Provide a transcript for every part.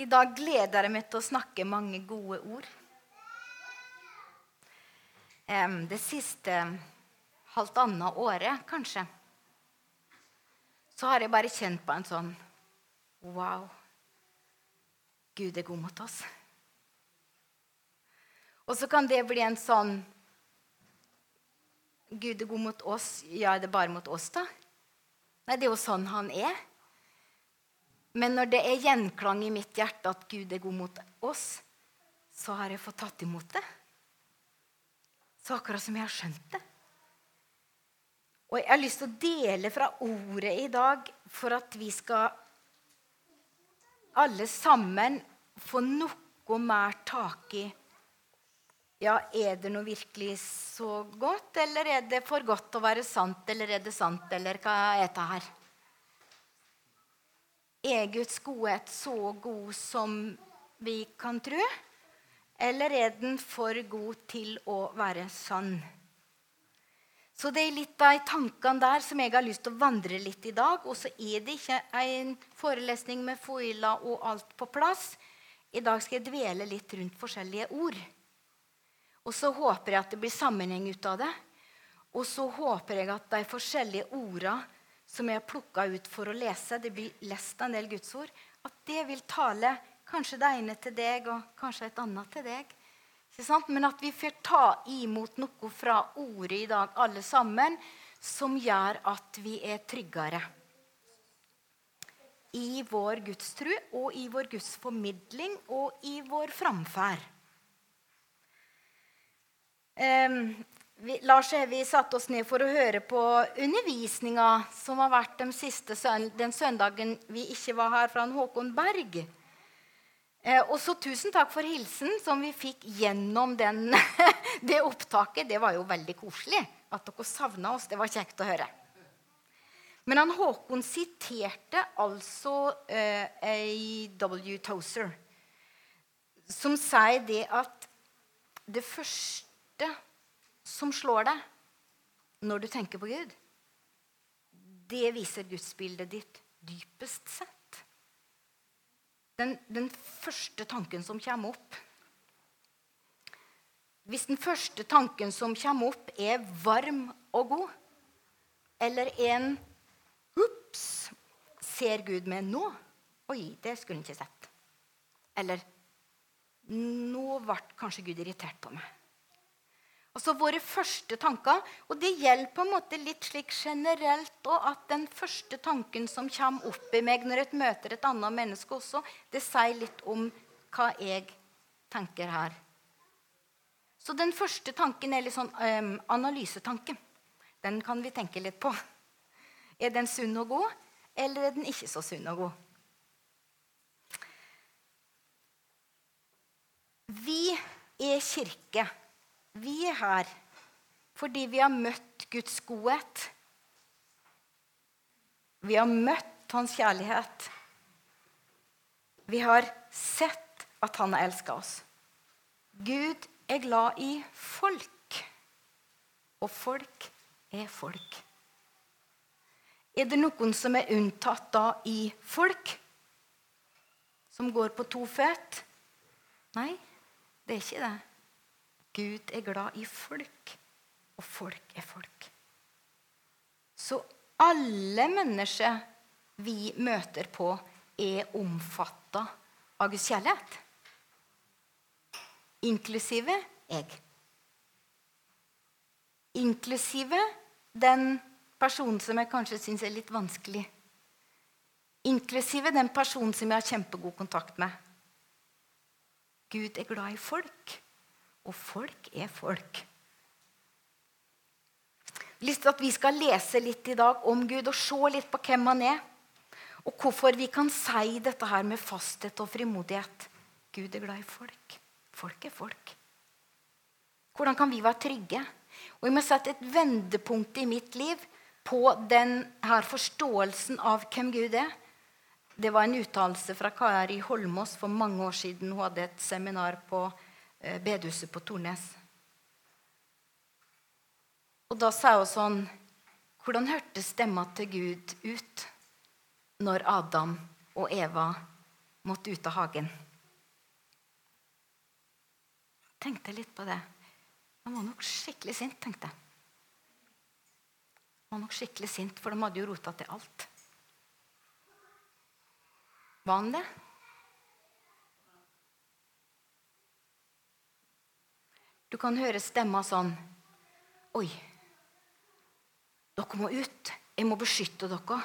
I dag gleder jeg meg til å snakke mange gode ord. Det siste halvannet året, kanskje, så har jeg bare kjent på en sånn Wow. Gud er god mot oss. Og så kan det bli en sånn Gud er god mot oss. Ja, er det bare mot oss, da? Nei, det er jo sånn han er. Men når det er gjenklang i mitt hjerte at Gud er god mot oss, så har jeg fått tatt imot det. Så akkurat som jeg har skjønt det. Og jeg har lyst til å dele fra ordet i dag for at vi skal alle sammen få noe mer tak i Ja, er det noe virkelig så godt, eller er det for godt å være sant, eller er det sant, eller hva er dette her? Er Guds godhet så god som vi kan tro? Eller er den for god til å være sann? Så det er litt av tankene der som jeg har lyst til å vandre litt i dag. Og så er det ikke en forelesning med foila og alt på plass. I dag skal jeg dvele litt rundt forskjellige ord. Og så håper jeg at det blir sammenheng ut av det. Og så håper jeg at de forskjellige ordene som jeg har plukka ut for å lese, det blir lest en del gudsord, at det vil tale kanskje det ene til deg og kanskje et annet til deg. Men at vi får ta imot noe fra ordet i dag, alle sammen, som gjør at vi er tryggere. I vår gudstru og i vår gudsformidling og i vår framferd. Vi, Lars vi satte oss ned for å høre på undervisninga som har vært den siste den søndagen vi ikke var her, fra Håkon Berg. Eh, og så tusen takk for hilsen som vi fikk gjennom den, det opptaket. Det var jo veldig koselig. At dere savna oss. Det var kjekt å høre. Men han Håkon siterte altså eh, A.W. Tozer, som sier det at det første som slår deg når du tenker på Gud, det viser gudsbildet ditt dypest sett. Den, den, første tanken som kommer opp Hvis den første tanken som kommer opp, er varm og god, eller en Ops! Ser Gud meg nå? Oi, det skulle han ikke sett. Eller Nå ble kanskje Gud irritert på meg. Altså våre første tanker. Og det gjelder på en måte litt slik generelt òg at den første tanken som kommer opp i meg når jeg møter et annet menneske også, det sier litt om hva jeg tenker her. Så den første tanken er litt sånn um, analysetanke. Den kan vi tenke litt på. Er den sunn og god, eller er den ikke så sunn og god? Vi er kirke. Vi er her fordi vi har møtt Guds godhet. Vi har møtt Hans kjærlighet. Vi har sett at Han har elska oss. Gud er glad i folk, og folk er folk. Er det noen som er unntatt da i folk? Som går på to føtt? Nei, det er ikke det. Gud er glad i folk, og folk er folk. Så alle mennesker vi møter på, er omfatta av Guds kjærlighet. Inklusive jeg. Inklusive den personen som jeg kanskje syns er litt vanskelig. Inklusive den personen som jeg har kjempegod kontakt med. Gud er glad i folk. Og folk er folk. Jeg har lyst til at vi skal lese litt i dag om Gud og se litt på hvem han er. Og hvorfor vi kan si dette her med fasthet og frimodighet. Gud er glad i folk. Folk er folk. Hvordan kan vi være trygge? Og Jeg må sette et vendepunkt i mitt liv på denne forståelsen av hvem Gud er. Det var en uttalelse fra Kari Holmås for mange år siden. Hun hadde et seminar på bedehuset på Tornes. Og da sa hun sånn Hvordan hørtes stemma til Gud ut når Adam og Eva måtte ut av hagen. Tenkte litt på det. Han var nok skikkelig sint, tenkte jeg. Han var nok skikkelig sint, for de hadde jo rota til alt. Var han det? Du kan høre stemma sånn Oi, dere må ut. Jeg må beskytte dere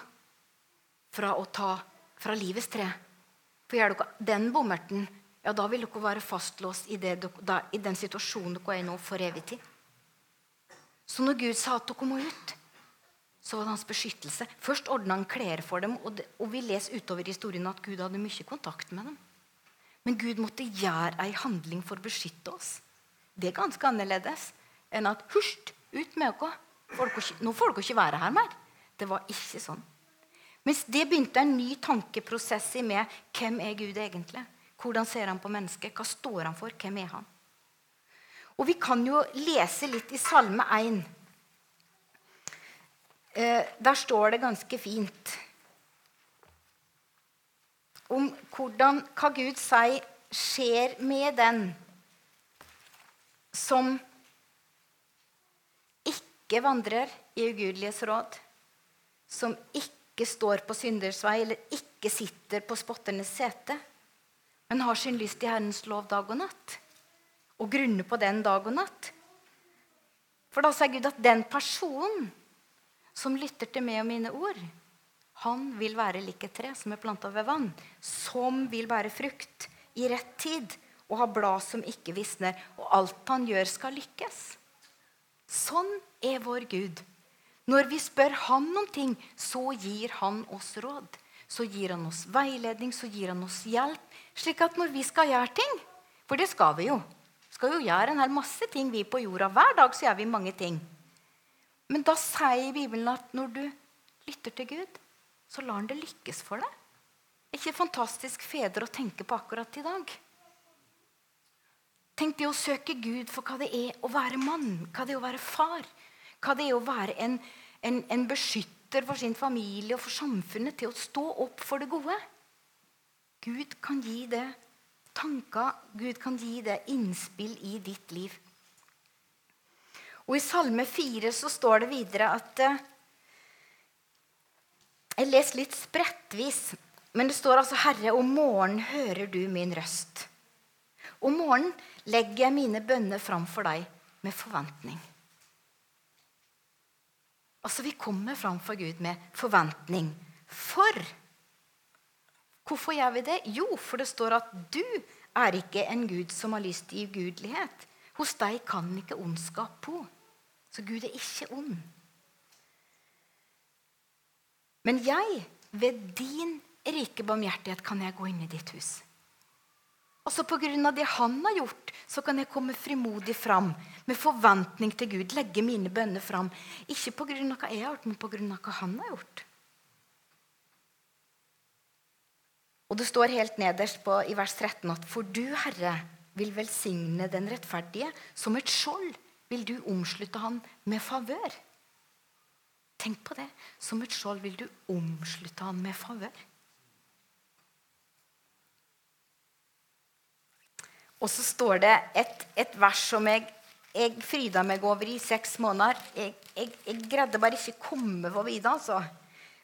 fra å ta fra livets tre. For gjør dere den bommerten, ja, da vil dere være fastlåst i, det, da, i den situasjonen dere er nå, for evig tid. Så når Gud sa at dere må ut, så var det hans beskyttelse. Først ordna han klær for dem, og, det, og vi leser utover historien at Gud hadde mye kontakt med dem. Men Gud måtte gjøre ei handling for å beskytte oss. Det er ganske annerledes enn at Husj, ut med dere! Nå får dere ikke være her mer. Det var ikke sånn. Mens det begynte en ny tankeprosess i meg. Hvem er Gud egentlig? Hvordan ser han på mennesket? Hva står han for? Hvem er han? Og Vi kan jo lese litt i Salme 1. Eh, der står det ganske fint om hvordan, hva Gud sier skjer med den som ikke vandrer i ugudeliges råd, som ikke står på synders vei eller ikke sitter på spotternes sete, men har sin lyst i Herrens lov dag og natt, og grunner på den dag og natt. For da sier Gud at den personen som lytter til meg og mine ord, han vil være lik et tre som er planta ved vann, som vil bære frukt i rett tid og har blad som ikke visner, og alt han gjør, skal lykkes. Sånn er vår Gud. Når vi spør Han om ting, så gir Han oss råd. Så gir Han oss veiledning, så gir Han oss hjelp. Slik at når vi skal gjøre ting For det skal vi jo. skal jo gjøre en hel masse ting vi på jorda. Hver dag så gjør vi mange ting. Men da sier Bibelen at når du lytter til Gud, så lar han det lykkes for deg. Er ikke fantastisk fedre å tenke på akkurat i dag? Tenk det å søke Gud for hva det er å være mann, hva det er å være far. Hva det er å være en, en, en beskytter for sin familie og for samfunnet. Til å stå opp for det gode. Gud kan gi det tanker, Gud kan gi det innspill i ditt liv. Og I Salme 4 så står det videre at eh, Jeg leser litt sprettvis, men det står altså 'Herre, om morgenen hører du min røst'. Om morgenen legger jeg mine bønner framfor deg med forventning. Altså, Vi kommer framfor Gud med forventning. For Hvorfor gjør vi det? Jo, for det står at du er ikke en Gud som har lyst i ugudelighet. Hos deg kan ikke ondskap bo. Så Gud er ikke ond. Men jeg, ved din rike barmhjertighet, kan jeg gå inn i ditt hus. Altså Pga. det han har gjort, så kan jeg komme frimodig fram med forventning til Gud. Legge mine bønner fram. Ikke pga. hva jeg har gjort, men pga. hva han har gjort. Og det står helt nederst på, i vers 13 at for du, Herre, vil velsigne den rettferdige. Som et skjold vil du omslutte han med favør. Tenk på det. Som et skjold vil du omslutte han med favør. Og så står det et, et vers som jeg, jeg fryda meg over i seks måneder. Jeg, jeg, jeg greide bare ikke komme forbi det. altså.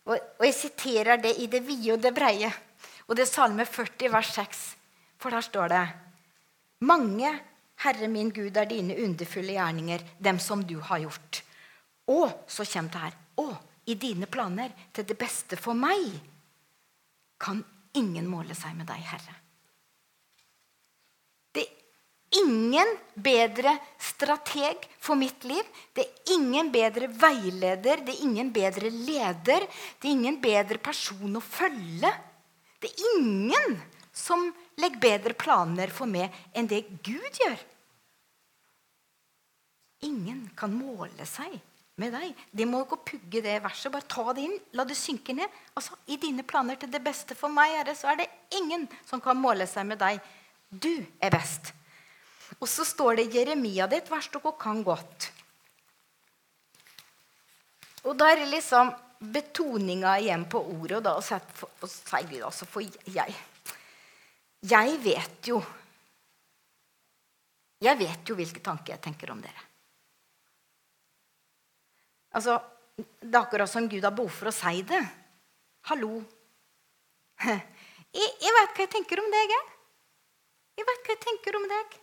Og, og, jeg siterer det i det vide og det breie. Og det er Salme 40, vers 6. For der står det Mange, Herre min Gud, er dine underfulle gjerninger, dem som du har gjort. Og så kommer det her. Og i dine planer til det beste for meg kan ingen måle seg med deg, Herre ingen bedre strateg for mitt liv. Det er ingen bedre veileder, det er ingen bedre leder. Det er ingen bedre person å følge. Det er ingen som legger bedre planer for meg enn det Gud gjør. Ingen kan måle seg med deg. De må gå pugge det verset. Bare ta det inn. La det synke ned. Altså, I dine planer til det beste for meg, Herre, så er det ingen som kan måle seg med deg. Du er best. Og så står det Jeremia ditt er vers dere kan godt. Og da er det liksom betoninga igjen på ordet, og da sier Gud altså for jeg. Jeg vet jo Jeg vet jo hvilke tanker jeg tenker om dere. Altså, Det er akkurat som Gud har behov for å si det. Hallo. Jeg, jeg vet hva jeg tenker om deg. Jeg. jeg vet hva jeg tenker om deg.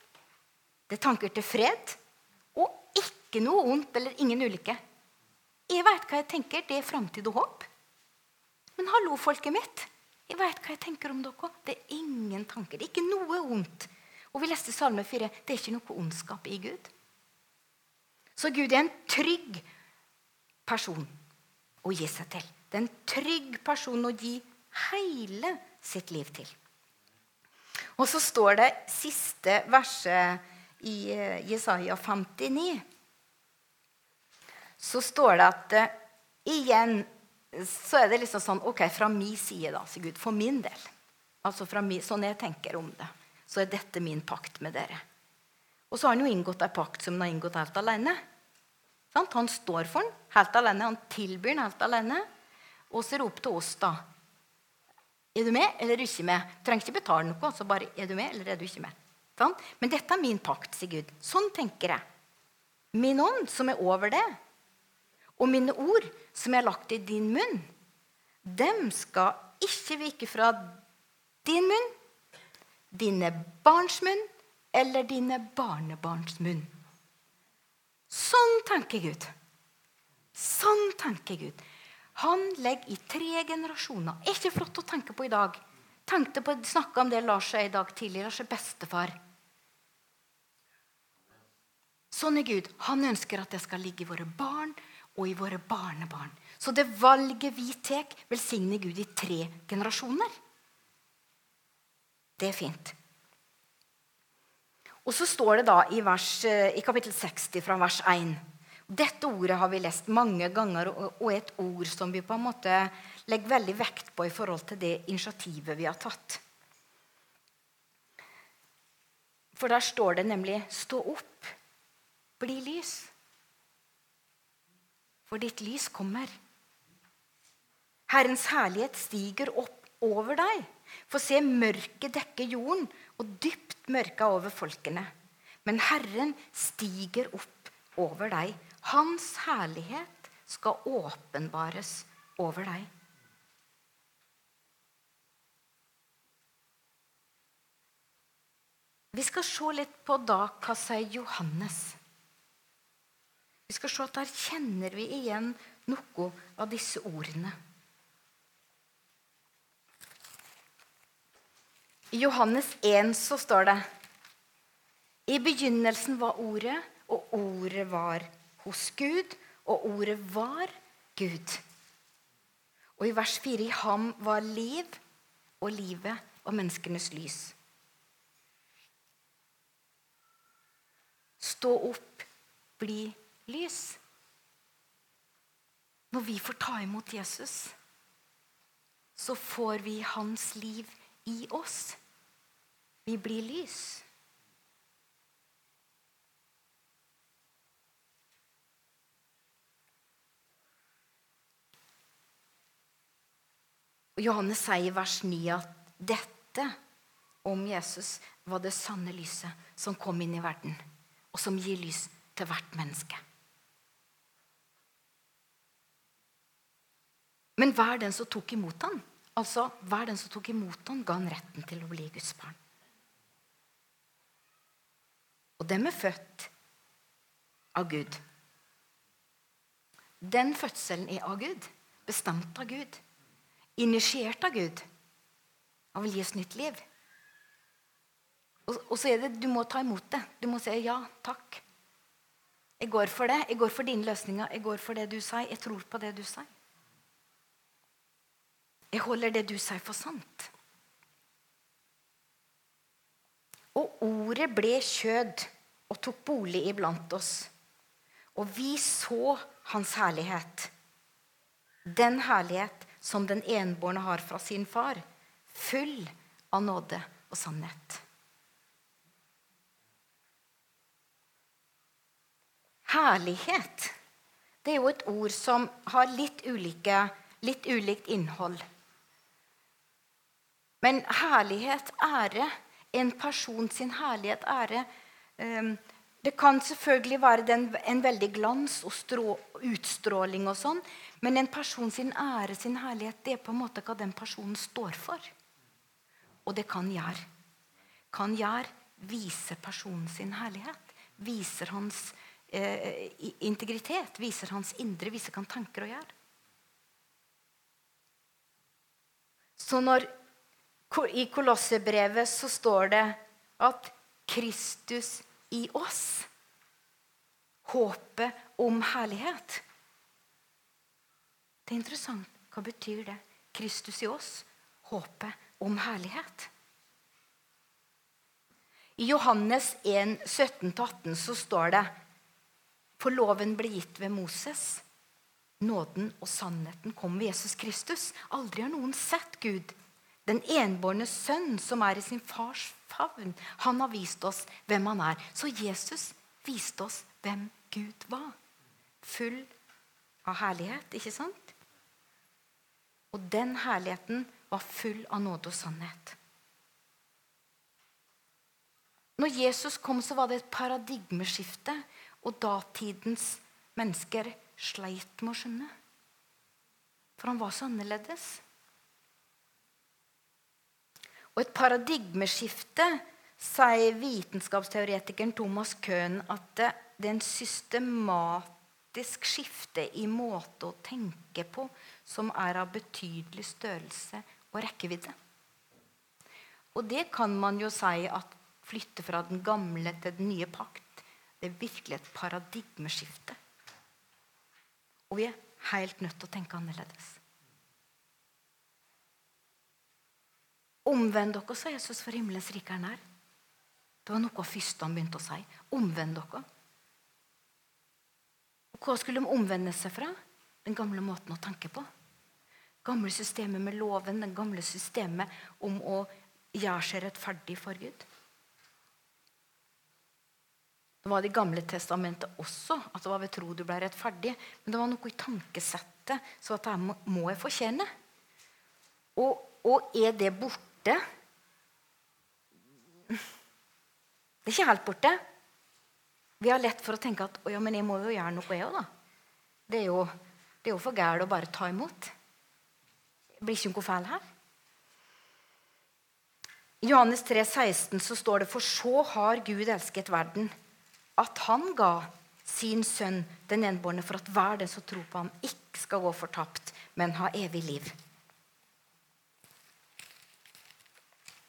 Det er tanker til fred og ikke noe ondt eller ingen ulykke. Jeg vet hva jeg tenker. Det er framtid og håp. Men hallo, folket mitt. Jeg vet hva jeg tenker om dere. Det er ingen tanker. Det er ikke noe ondt. Og vi leste Salme 4. Det er ikke noe ondskap i Gud. Så Gud er en trygg person å gi seg til. Det er en trygg person å gi hele sitt liv til. Og så står det siste verset i eh, Jesaja 59. Så står det at uh, igjen så er det liksom sånn OK, fra min side, da, sier Gud. For min del. Altså fra min, Sånn jeg tenker om det. Så er dette min pakt med dere. Og så har han jo inngått en pakt som han har inngått helt alene. Sant? Han står for den helt alene. Han tilbyr den helt alene. Og er det opp til oss, da. Er du med, eller er du ikke med? Trenger ikke betale noe. altså bare er du med, eller er du ikke med. Sånn? Men dette er min pakt, sier Gud. Sånn tenker jeg. Min ånd, som er over det, og mine ord, som jeg har lagt i din munn, dem skal ikke vike fra din munn, dine barns munn eller dine barnebarns munn. Sånn tenker Gud. Sånn tenker Gud. Han legger i tre generasjoner. Er ikke flott å tenke på i dag? Tenkte på, Snakka om det Lars er i dag tidlig. Lars er bestefar. Sånn er Gud. Han ønsker at det skal ligge i våre barn og i våre barnebarn. Så det valget vi tar, velsigner Gud i tre generasjoner. Det er fint. Og så står det da i, vers, eh, i kapittel 60 fra vers 1 dette ordet har vi lest mange ganger, og er et ord som vi på en måte legger veldig vekt på i forhold til det initiativet vi har tatt. For der står det nemlig 'Stå opp, bli lys'. For ditt lys kommer. Herrens herlighet stiger opp over deg. For se, mørket dekker jorden, og dypt mørka over folkene. Men Herren stiger opp over deg hans herlighet skal åpenbares over deg. Vi skal se litt på da hva sier Johannes. Vi skal se at Der kjenner vi igjen noe av disse ordene. I Johannes 1 så står det I begynnelsen var Ordet, og Ordet var hos Gud, og ordet var Gud. Og i vers 4 i ham var liv, og livet og menneskenes lys. Stå opp, bli lys. Når vi får ta imot Jesus, så får vi hans liv i oss. Vi blir lys. Og Johannes sier i vers 9 at dette om Jesus var det sanne lyset som kom inn i verden, og som gir lys til hvert menneske. Men hver den som tok imot han, altså hver den som tok imot han, ga han retten til å bli Guds barn. Og dem er født av Gud. Den fødselen er av Gud, bestemt av Gud initiert av Gud. Han vil gi oss nytt liv. Og, og, så er det du må ta imot det. Du må si ja, takk. Jeg går for det. Jeg går for dine løsninger. Jeg går for det du sier. Jeg tror på det du sier. Jeg holder det du sier, for sant. Og ordet ble kjød og tok bolig iblant oss. Og vi så hans herlighet. Den herlighet som den enbårne har fra sin far, full av nåde og sannhet. Herlighet det er jo et ord som har litt, ulike, litt ulikt innhold. Men herlighet, ære, en person sin herlighet, ære um, Det kan selvfølgelig være en veldig glans og strå, utstråling, og sånn, men en person sin ære, sin herlighet, det er på en måte hva den personen står for. Og det kan gjøre. Kan gjøre vise personen sin herlighet. Viser hans eh, integritet, viser hans indre, viser hva han tenker og gjør. Så når i Kolossebrevet så står det at Kristus i oss. Håpet om herlighet. Det er interessant. Hva betyr det? Kristus i oss. Håpet om herlighet. I Johannes 1, 17-18 så står det For loven ble gitt ved Moses. Nåden og sannheten kom ved Jesus Kristus. Aldri har noen sett Gud den enbårne sønn som er i sin fars favn. Han har vist oss hvem han er. Så Jesus viste oss hvem Gud var. Full av herlighet, ikke sant? Og den herligheten var full av nåde og sannhet. Når Jesus kom, så var det et paradigmeskifte, og datidens mennesker sleit med å skjønne. For han var så annerledes. Og et paradigmeskifte, sier vitenskapsteoretikeren Thomas Køhn, at det, er en systematisk skifte i måte å tenke på som er av betydelig størrelse og rekkevidde. Og det kan man jo si at flytter fra den gamle til den nye pakt. Det er virkelig et paradigmeskifte. Og vi er helt nødt til å tenke annerledes. Omvend dere, sa Jesus, for himmelens rike er nær. Det var noe første han begynte å si. Omvend dere. Og Hva skulle de omvende seg fra? Den gamle måten å tenke på. Gamle systemet med loven, den gamle systemet om å gjøre seg rettferdig for Gud. Det var det Gamle testamentet også at det var ved tro du ble rettferdig. Men det var noe i tankesettet så at dette må jeg fortjene. Og, og er det borte? Borte. Det er ikke helt borte. Vi har lett for å tenke at ja, men jeg må jo gjøre noe, jeg òg. Det, er jo, det er jo for gærent å bare ta imot. Det blir ikke noe feil her. I Johannes 3, 16 så står det for så har Gud elsket verden, at han ga sin sønn den enbårne for at hver den som tror på ham, ikke skal gå fortapt, men ha evig liv.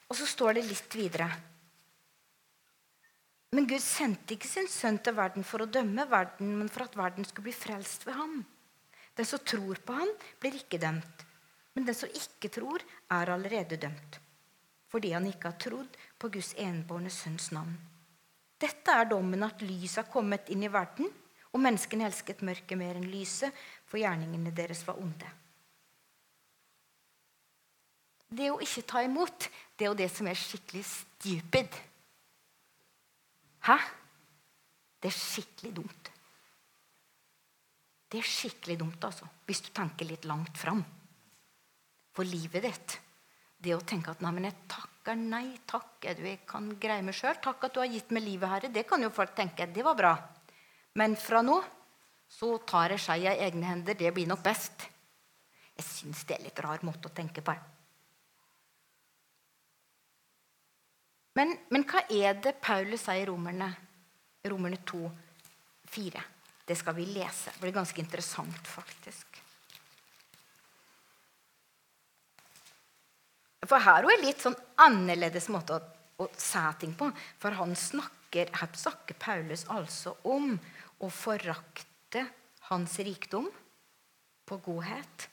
Og så står det litt videre. Men Gud sendte ikke sin sønn til verden for å dømme verden, men for at verden skulle bli frelst ved ham. Den som tror på ham, blir ikke dømt. Men den som ikke tror, er allerede dømt. Fordi han ikke har trodd på Guds enbårne sønns navn. Dette er dommen at lyset har kommet inn i verden, og menneskene elsket mørket mer enn lyset, for gjerningene deres var onde. Det å ikke ta imot, det er jo det som er skikkelig stupid. Hæ? Det er skikkelig dumt. Det er skikkelig dumt, altså, hvis du tenker litt langt fram. For livet ditt. Det å tenke at 'nei, men jeg takker nei takk, du, jeg kan greie meg sjøl'. 'Takk at du har gitt meg livet, Herre'. Det kan jo folk tenke. Det var bra. Men fra nå så tar jeg skeia i egne hender. Det blir nok best. Jeg syns det er litt rar måte å tenke på. Men, men, hva er det Paulus sier i Romerne, Romerne 2, 4? Det skal vi lese. Det blir ganske interessant, faktisk. For her er det litt sånn annerledes måte å, å se ting på. For han snakker, her snakker Paulus altså om å forakte hans rikdom på godhet,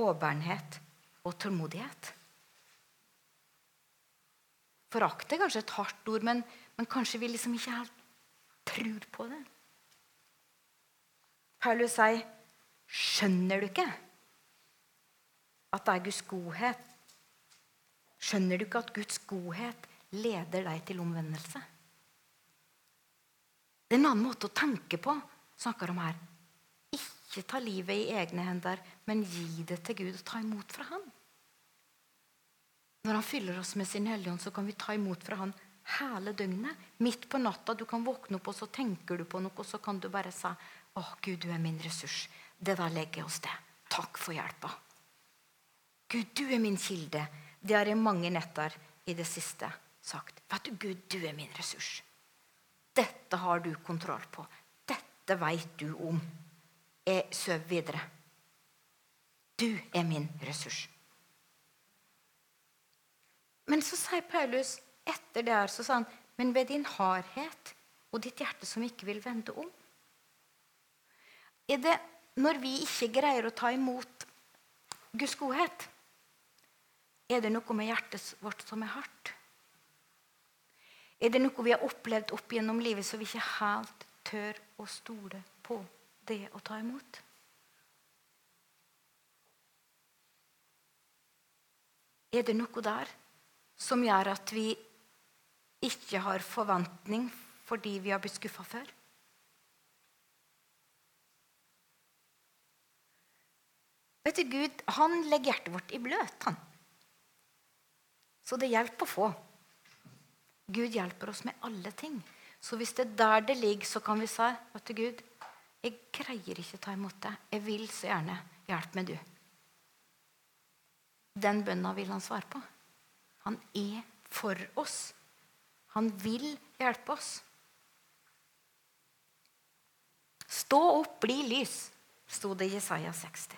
åbernhet og tålmodighet. Forakt er kanskje et hardt ord, men, men kanskje vi liksom ikke helt tror på det. Paulus sier, 'Skjønner du ikke at det er Guds godhet?' Skjønner du ikke at Guds godhet leder deg til omvendelse? Det er en annen måte å tenke på, snakker om her. Ikke ta livet i egne hender, men gi det til Gud og ta imot fra Han. Når han fyller oss med sin Hellige Ånd, så kan vi ta imot fra han hele døgnet. Midt på natta du kan våkne opp, og så tenker du på noe, og så kan du bare si å, Gud, du er min ressurs. Det der legger jeg hos deg. Takk for hjelpa. Gud, du er min kilde. Det har jeg mange netter i det siste sagt. Vet du, Gud, du er min ressurs. Dette har du kontroll på. Dette veit du om. Jeg sover videre. Du er min ressurs. Men så sier Paulus etter det her, så sa han, men ved din hardhet og ditt hjerte som ikke vil vende om Er det når vi ikke greier å ta imot Guds godhet, er det noe med hjertet vårt som er hardt? Er det noe vi har opplevd opp gjennom livet så vi ikke helt tør å stole på det å ta imot? Er det noe der som gjør at vi ikke har forventning fordi vi har blitt skuffa før? Vet du, Gud han legger hjertet vårt i bløt. han. Så det hjelper å få. Gud hjelper oss med alle ting. Så hvis det er der det ligger, så kan vi si vet du, Gud, jeg greier ikke å ta imot det. Jeg vil så gjerne. Hjelp meg, du. Den bønna vil han svare på. Han er for oss. Han vil hjelpe oss. Stå opp, bli lys, sto det i Jesaja 60.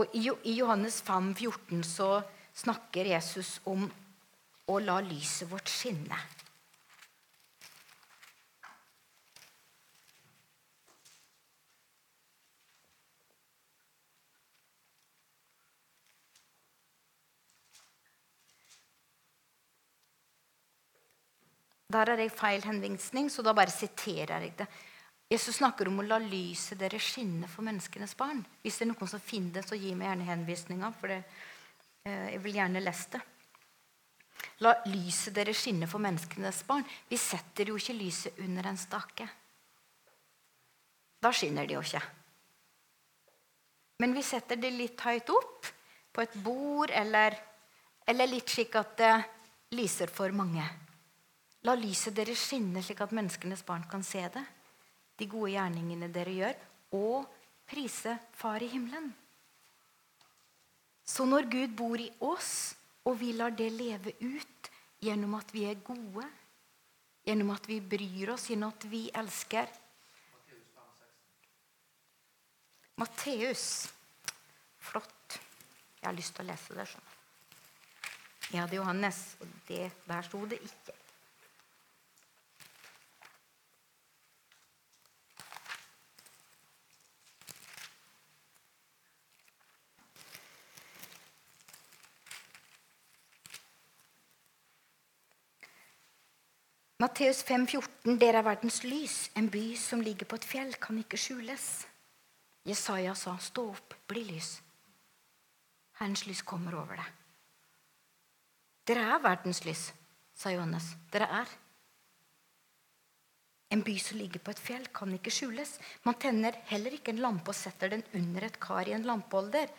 Og I Johannes 5, 14 så snakker Jesus om å la lyset vårt skinne. Der er jeg feil henvisning, så da bare siterer jeg det. Jesus snakker om å la lyset dere skinne for menneskenes barn. Hvis det er noen som finner det, så gi meg gjerne henvisninga. For det, eh, jeg vil gjerne lese det. La lyset dere skinne for menneskenes barn. Vi setter jo ikke lyset under en stake. Da skinner det jo ikke. Men vi setter det litt høyt opp, på et bord, eller, eller litt slik at det lyser for mange. La lyset dere skinne slik at menneskenes barn kan se det de gode gjerningene dere gjør, og prise Far i himmelen. Så når Gud bor i oss, og vi lar det leve ut gjennom at vi er gode, gjennom at vi bryr oss, gjennom at vi elsker Matteus. Flott. Jeg har lyst til å lese det. sånn. Jeg hadde Johannes, og det, der sto det ikke. Matteus 5, 14, Dere er verdens lys. En by som ligger på et fjell, kan ikke skjules. Jesaja sa, Stå opp, bli lys. Herrens lys kommer over deg. Dere er verdens lys, sa Johannes. Dere er. En by som ligger på et fjell, kan ikke skjules. Man tenner heller ikke en lampe og setter den under et kar i en lampeholder.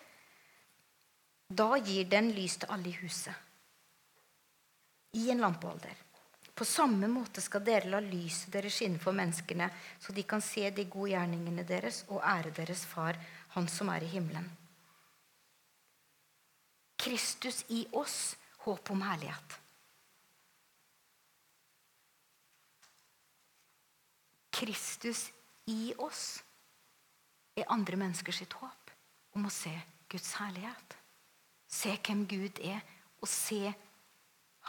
Da gir den lys til alle i huset. I en lampeholder. På samme måte skal dere la lyset deres skinne for menneskene, så de kan se de gode gjerningene deres og ære deres far, Han som er i himmelen. Kristus i oss, håp om herlighet. Kristus i oss er andre mennesker sitt håp om å se Guds herlighet. Se hvem Gud er, og se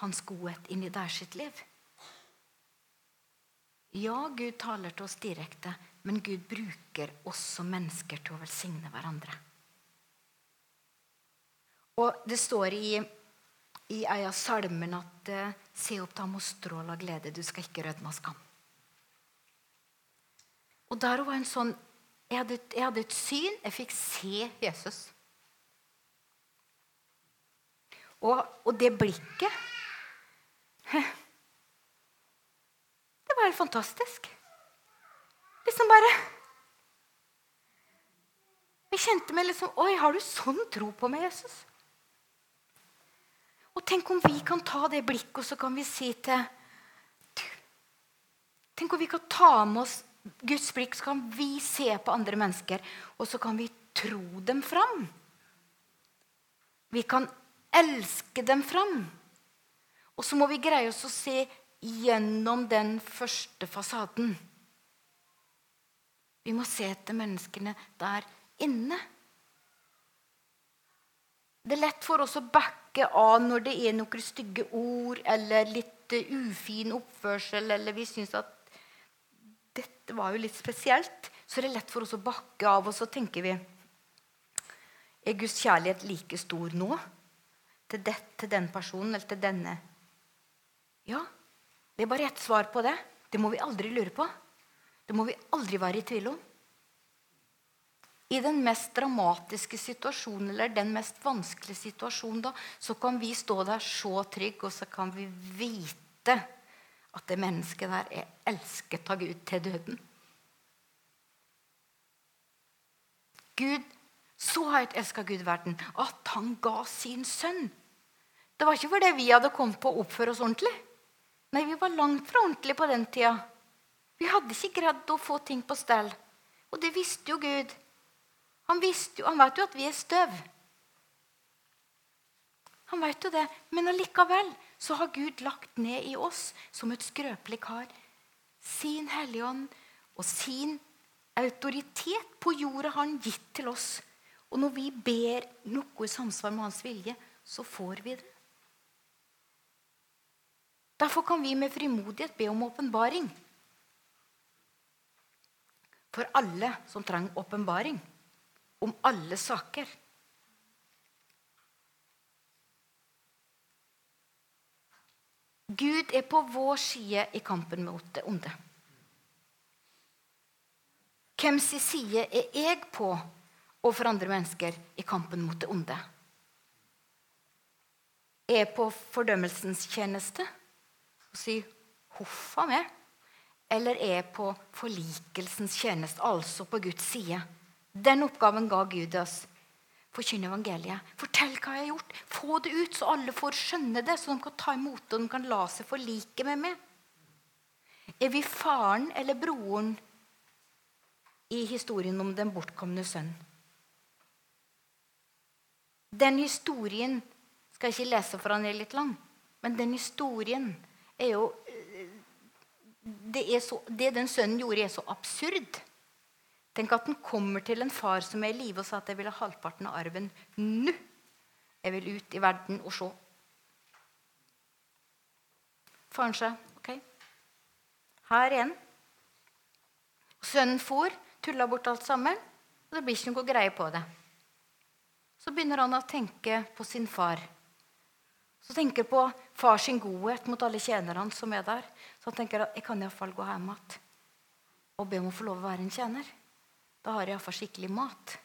hans godhet inni der sitt liv. Ja, Gud taler til oss direkte, men Gud bruker som mennesker til å velsigne hverandre. Og det står i, i ei av salmene at eh, Se opp, da må stråle av glede, du skal ikke rødme av skam. Og der var en sånn jeg hadde, jeg hadde et syn. Jeg fikk se Jesus. Og, og det blikket Det var helt fantastisk. Liksom bare Jeg kjente meg liksom Oi, har du sånn tro på meg, Jesus? Og tenk om vi kan ta det blikket, og så kan vi si til Tenk om vi kan ta med oss Guds blikk, så kan vi se på andre mennesker, og så kan vi tro dem fram. Vi kan elske dem fram. Og så må vi greie oss å se gjennom den første fasaden. Vi må se etter menneskene der inne. Det er lett for oss å backe av når det er noen stygge ord eller litt eh, ufin oppførsel, eller vi syns at dette var jo litt spesielt. Så det er lett for oss å bakke av, og så tenker vi Er Guds kjærlighet like stor nå? Til, det, til den personen eller til denne? Ja. Det er bare ett svar på det. Det må vi aldri lure på. Det må vi aldri være i tvil om. I den mest dramatiske situasjonen eller den mest vanskelige situasjonen da, så kan vi stå der så trygge, og så kan vi vite at det mennesket der er elsket av Gud til døden. Gud, Så høyt elska Gud verden at han ga sin sønn. Det var ikke fordi vi hadde kommet på å oppføre oss ordentlig. Nei, vi var langt fra ordentlig på den tida. Vi hadde ikke greid å få ting på stell. Og det visste jo Gud. Han, jo, han vet jo at vi er støv. Han vet jo det. Men allikevel så har Gud lagt ned i oss som et skrøpelig kar sin Hellige Ånd og sin autoritet på jorda har han gitt til oss. Og når vi ber noe i samsvar med hans vilje, så får vi det. Derfor kan vi med frimodighet be om åpenbaring. For alle som trenger åpenbaring om alle saker. Gud er på vår side i kampen mot det onde. Hvem sin side er jeg på overfor andre mennesker i kampen mot det onde? Er jeg på fordømmelsens tjeneste og sier 'huff a meg'? Eller er på forlikelsens tjeneste, altså på Guds side? Den oppgaven ga Gud oss. Forkynne evangeliet. Fortell hva jeg har gjort. Få det ut, så alle får skjønne det, så de kan ta imot det og de kan la seg forlike med meg. Er vi faren eller broren i historien om den bortkomne sønn? Den historien skal jeg ikke lese for han er litt lang, men den historien er jo Det, er så, det den sønnen gjorde, er så absurd. Tenk at den kommer til en far som er i live, og sa at jeg vil ha halvparten av arven nå. Jeg vil ut i verden og se. Faren sa OK, her er han. Sønnen for, tulla bort alt sammen, og det blir ikke noe greie på det. Så begynner han å tenke på sin far. Så tenker han på far sin godhet mot alle tjenerne som er der. Så han tenker at jeg kan iallfall gå hjem igjen og be om å få lov å være en tjener. Da har jeg iallfall skikkelig mat.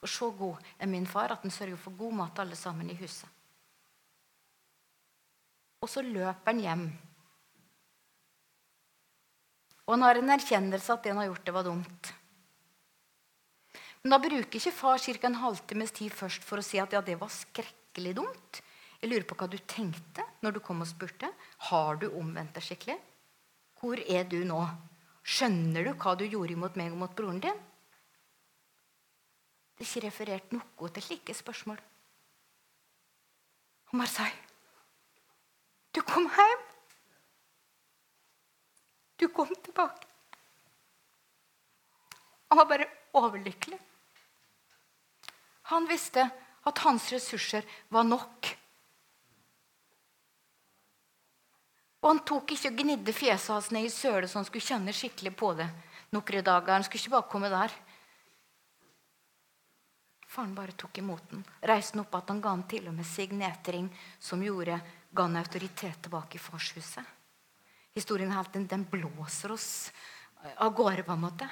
For så god er min far at han sørger for god mat alle sammen i huset. Og så løper han hjem. Og han har en erkjennelse at det han har gjort, det var dumt. Men da bruker ikke far ca. en halvtimes tid først for å si at ja, det var skrekkelig dumt. Jeg lurer på hva du tenkte når du kom og spurte. Har du omvendt deg skikkelig? Hvor er du nå? Skjønner du hva du gjorde mot meg og mot broren din? Det er ikke referert noe til slike spørsmål. Og Marseille, Du kom hjem. Du kom tilbake. Han var bare overlykkelig. Han visste at hans ressurser var nok. Og han tok ikke og gnidde fjeset hans ned i sølet så han skulle kjenne skikkelig på det noen dager. Han skulle ikke bare komme der. Faren bare tok imot den. Reiste den opp at han ga han til og med signetring som gjorde, ga han autoritet tilbake i farshuset. Historien helt, den, den blåser oss av gårde, på en måte.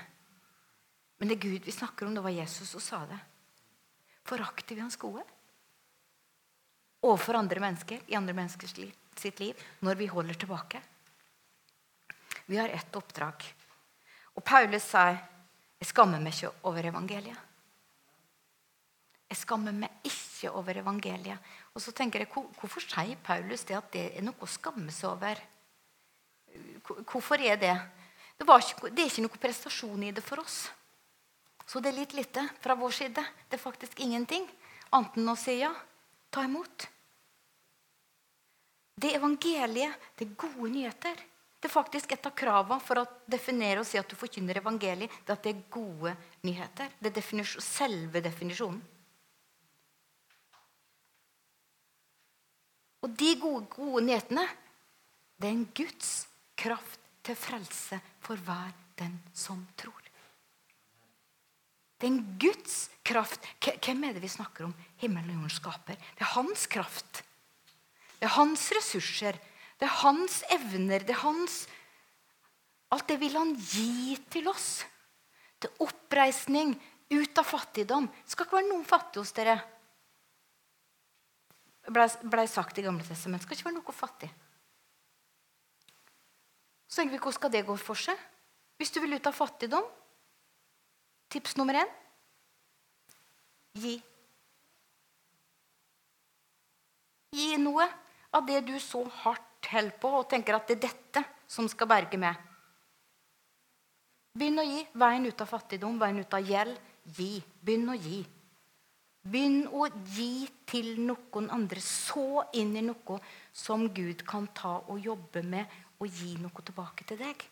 Men det Gud vi snakker om. Det var Jesus som sa det. Forakter vi hans gode? Overfor andre mennesker i andre menneskers liv, sitt liv når vi holder tilbake? Vi har ett oppdrag. Og Paulus sa jeg skammer meg ikke over evangeliet. Jeg skammer meg ikke over evangeliet. Og så tenker jeg, Hvorfor sier Paulus det at det er noe å skamme seg over? Hvorfor er det? Det, ikke, det er ikke noe prestasjon i det for oss. Så det er litt lite fra vår side. Det er faktisk ingenting annet enn å si ja. Ta imot. Det evangeliet, det er gode nyheter. Det er faktisk et av kravene for å definere og si at du forkynner evangeliet, det er at det er gode nyheter. Det er selve definisjonen. Og de gode, gode nyhetene, det er en Guds kraft til frelse for hver den som tror. Det er en Guds kraft. Hvem er det vi snakker om? Himmelen og jorden skaper. Det er hans kraft. Det er hans ressurser. Det er hans evner. Det er hans Alt det vil han gi til oss. Til oppreisning, ut av fattigdom. Det skal ikke være noen fattige hos dere. Det ble sagt i Gamle testament. Det skal ikke være noe fattig. Så tenker vi, Hvordan skal det gå for seg? Hvis du vil ut av fattigdom Tips nummer én gi. Gi noe av det du så hardt holder på, og tenker at det er dette som skal berge meg. Begynn å gi. Veien ut av fattigdom, veien ut av gjeld. Gi. Begynn å gi. Begynn å gi til noen andre. Så inn i noe som Gud kan ta og jobbe med, og gi noe tilbake til deg.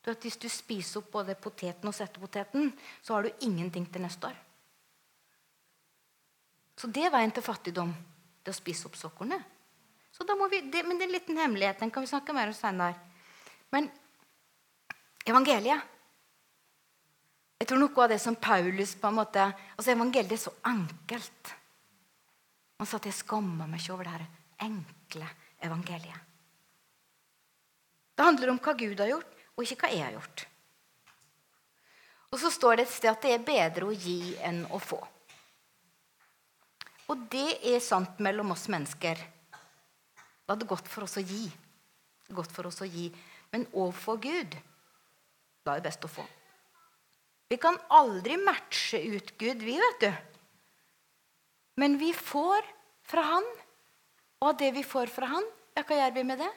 Du vet, hvis du spiser opp både poteten og settepoteten, så har du ingenting til neste år. Så det er veien til fattigdom. Det å spise opp såkornet. Så da må vi, det, men det er en liten hemmelighet. Den kan vi snakke mer om senere. Men evangeliet Jeg tror noe av det som Paulus på en måte, altså Evangeliet er så enkelt. Han sa at jeg skammer meg ikke over det her enkle evangeliet. Det handler om hva Gud har gjort, og ikke hva jeg har gjort. Og så står det et sted at det er bedre å gi enn å få. Og det er sant mellom oss mennesker. Da er det godt for oss å gi. Godt for oss å gi. Men overfor Gud, da er det best å få. Vi kan aldri matche ut Gud, vi, vet du. Men vi får fra Han. Og av det vi får fra Han, ja, hva gjør vi med det?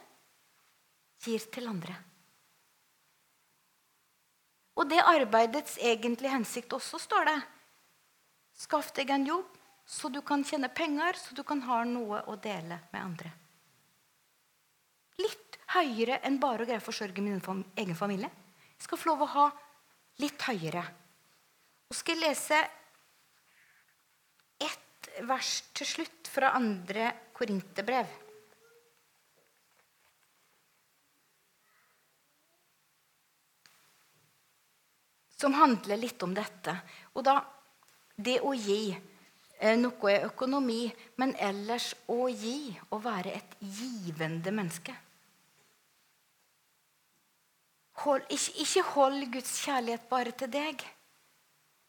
Gir til andre. Og det arbeidets egentlige hensikt også, står det. Skaff deg en jobb, så du kan tjene penger, så du kan ha noe å dele med andre høyere enn bare å greie å forsørge min egen familie. Jeg skal få lov å ha litt høyere. Og skal jeg lese ett vers til slutt fra andre Korinterbrev. Som handler litt om dette. Og da det å gi eh, noe er økonomi, men ellers å gi, å være et givende menneske. Hold, ikke, ikke, hold Guds kjærlighet bare til deg.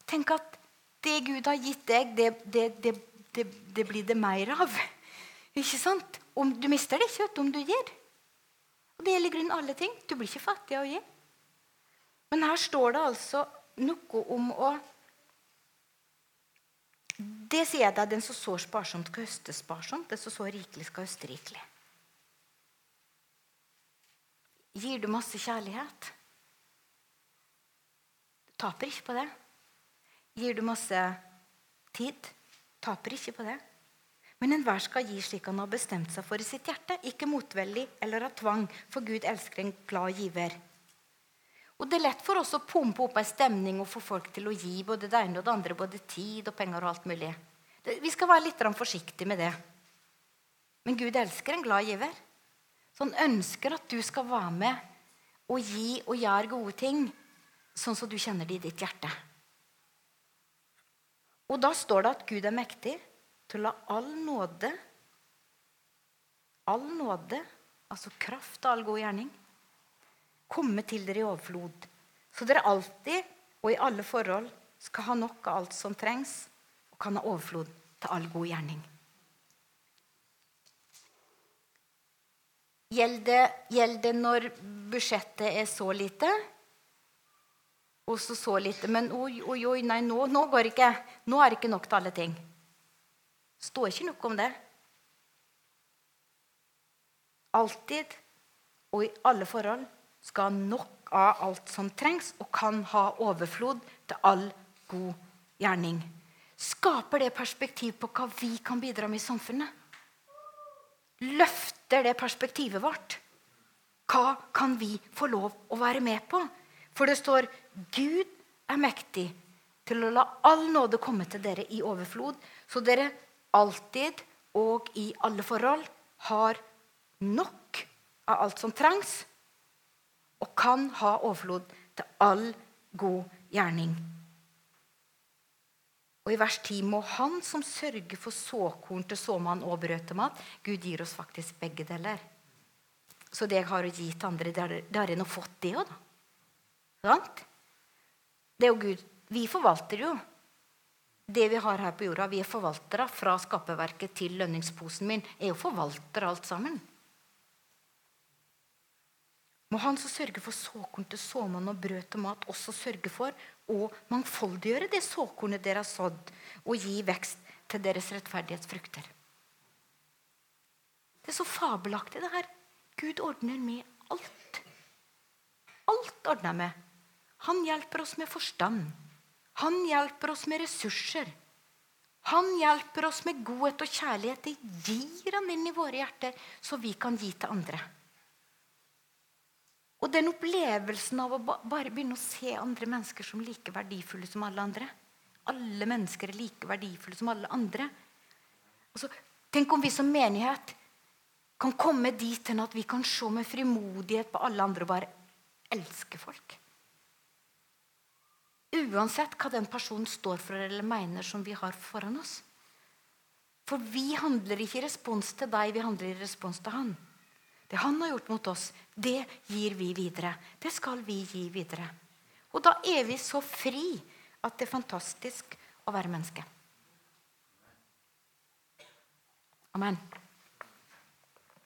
Tenk at det Gud har gitt deg, det, det, det, det blir det mer av. Ikke sant? Om, du mister det ikke om du gir. Og Det gjelder i grunnen alle ting. Du blir ikke fattig av å gi. Men her står det altså noe om å Det sier jeg deg, den som sår sparsomt, skal høste sparsomt. Den som sår rikelig, skal høste rikelig. Gir du masse kjærlighet? Du taper ikke på det. Gir du masse tid? Taper ikke på det. Men enhver skal gi slik han har bestemt seg for i sitt hjerte, ikke motveldig eller av tvang, for Gud elsker en glad giver. Og Det er lett for oss å pumpe opp en stemning og få folk til å gi både det ene og det andre, både tid og penger og alt mulig. Vi skal være litt forsiktige med det. Men Gud elsker en glad giver. Han ønsker at du skal være med og gi og gjøre gode ting, sånn som du kjenner det i ditt hjerte. Og da står det at Gud er mektig til å la all nåde All nåde, altså kraft og all god gjerning, komme til dere i overflod, så dere alltid og i alle forhold skal ha nok av alt som trengs, og kan ha overflod til all god gjerning. Gjelder det, når budsjettet er så lite? Og så så lite. Men oi, oi, oi, nei, nå, nå går det ikke. Nå er det ikke nok til alle ting. står ikke noe om det. Alltid og i alle forhold skal nok av alt som trengs, og kan ha overflod til all god gjerning. Skaper det perspektiv på hva vi kan bidra med i samfunnet? Løfter det perspektivet vårt? Hva kan vi få lov å være med på? For det står Gud er mektig til å la all nåde komme til dere i overflod, så dere alltid og i alle forhold har nok av alt som trengs, og kan ha overflod til all god gjerning. Og I vers 10 må Han som sørger for såkorn til såmann og brød mat Gud gir oss faktisk begge deler. Så det jeg har å gi til andre, det har jeg nå fått det òg, da. Det er jo Gud. Vi forvalter jo det vi har her på jorda. Vi er forvaltere fra skaperverket til lønningsposen min. Jeg er jo forvalter alt sammen. Må Han som sørger for såkorn til såmann og brød til mat, også sørge for å mangfoldiggjøre det såkornet dere har sådd, og gi vekst til deres rettferdighetsfrukter. Det er så fabelaktig, det her. Gud ordner med alt. Alt ordner med. Han hjelper oss med forstand. Han hjelper oss med ressurser. Han hjelper oss med godhet og kjærlighet. Det gir han inn i våre hjerter, så vi kan gi til andre. Og den opplevelsen av å bare begynne å se andre mennesker som like verdifulle som alle andre. Alle mennesker er like verdifulle som alle andre. Altså, tenk om vi som menighet kan komme dit hen at vi kan se med frimodighet på alle andre og bare elske folk. Uansett hva den personen står for eller mener som vi har foran oss. For vi handler ikke i respons til deg, vi handler i respons til han. Det han har gjort mot oss, det gir vi videre. Det skal vi gi videre. Og da er vi så fri at det er fantastisk å være menneske. Amen.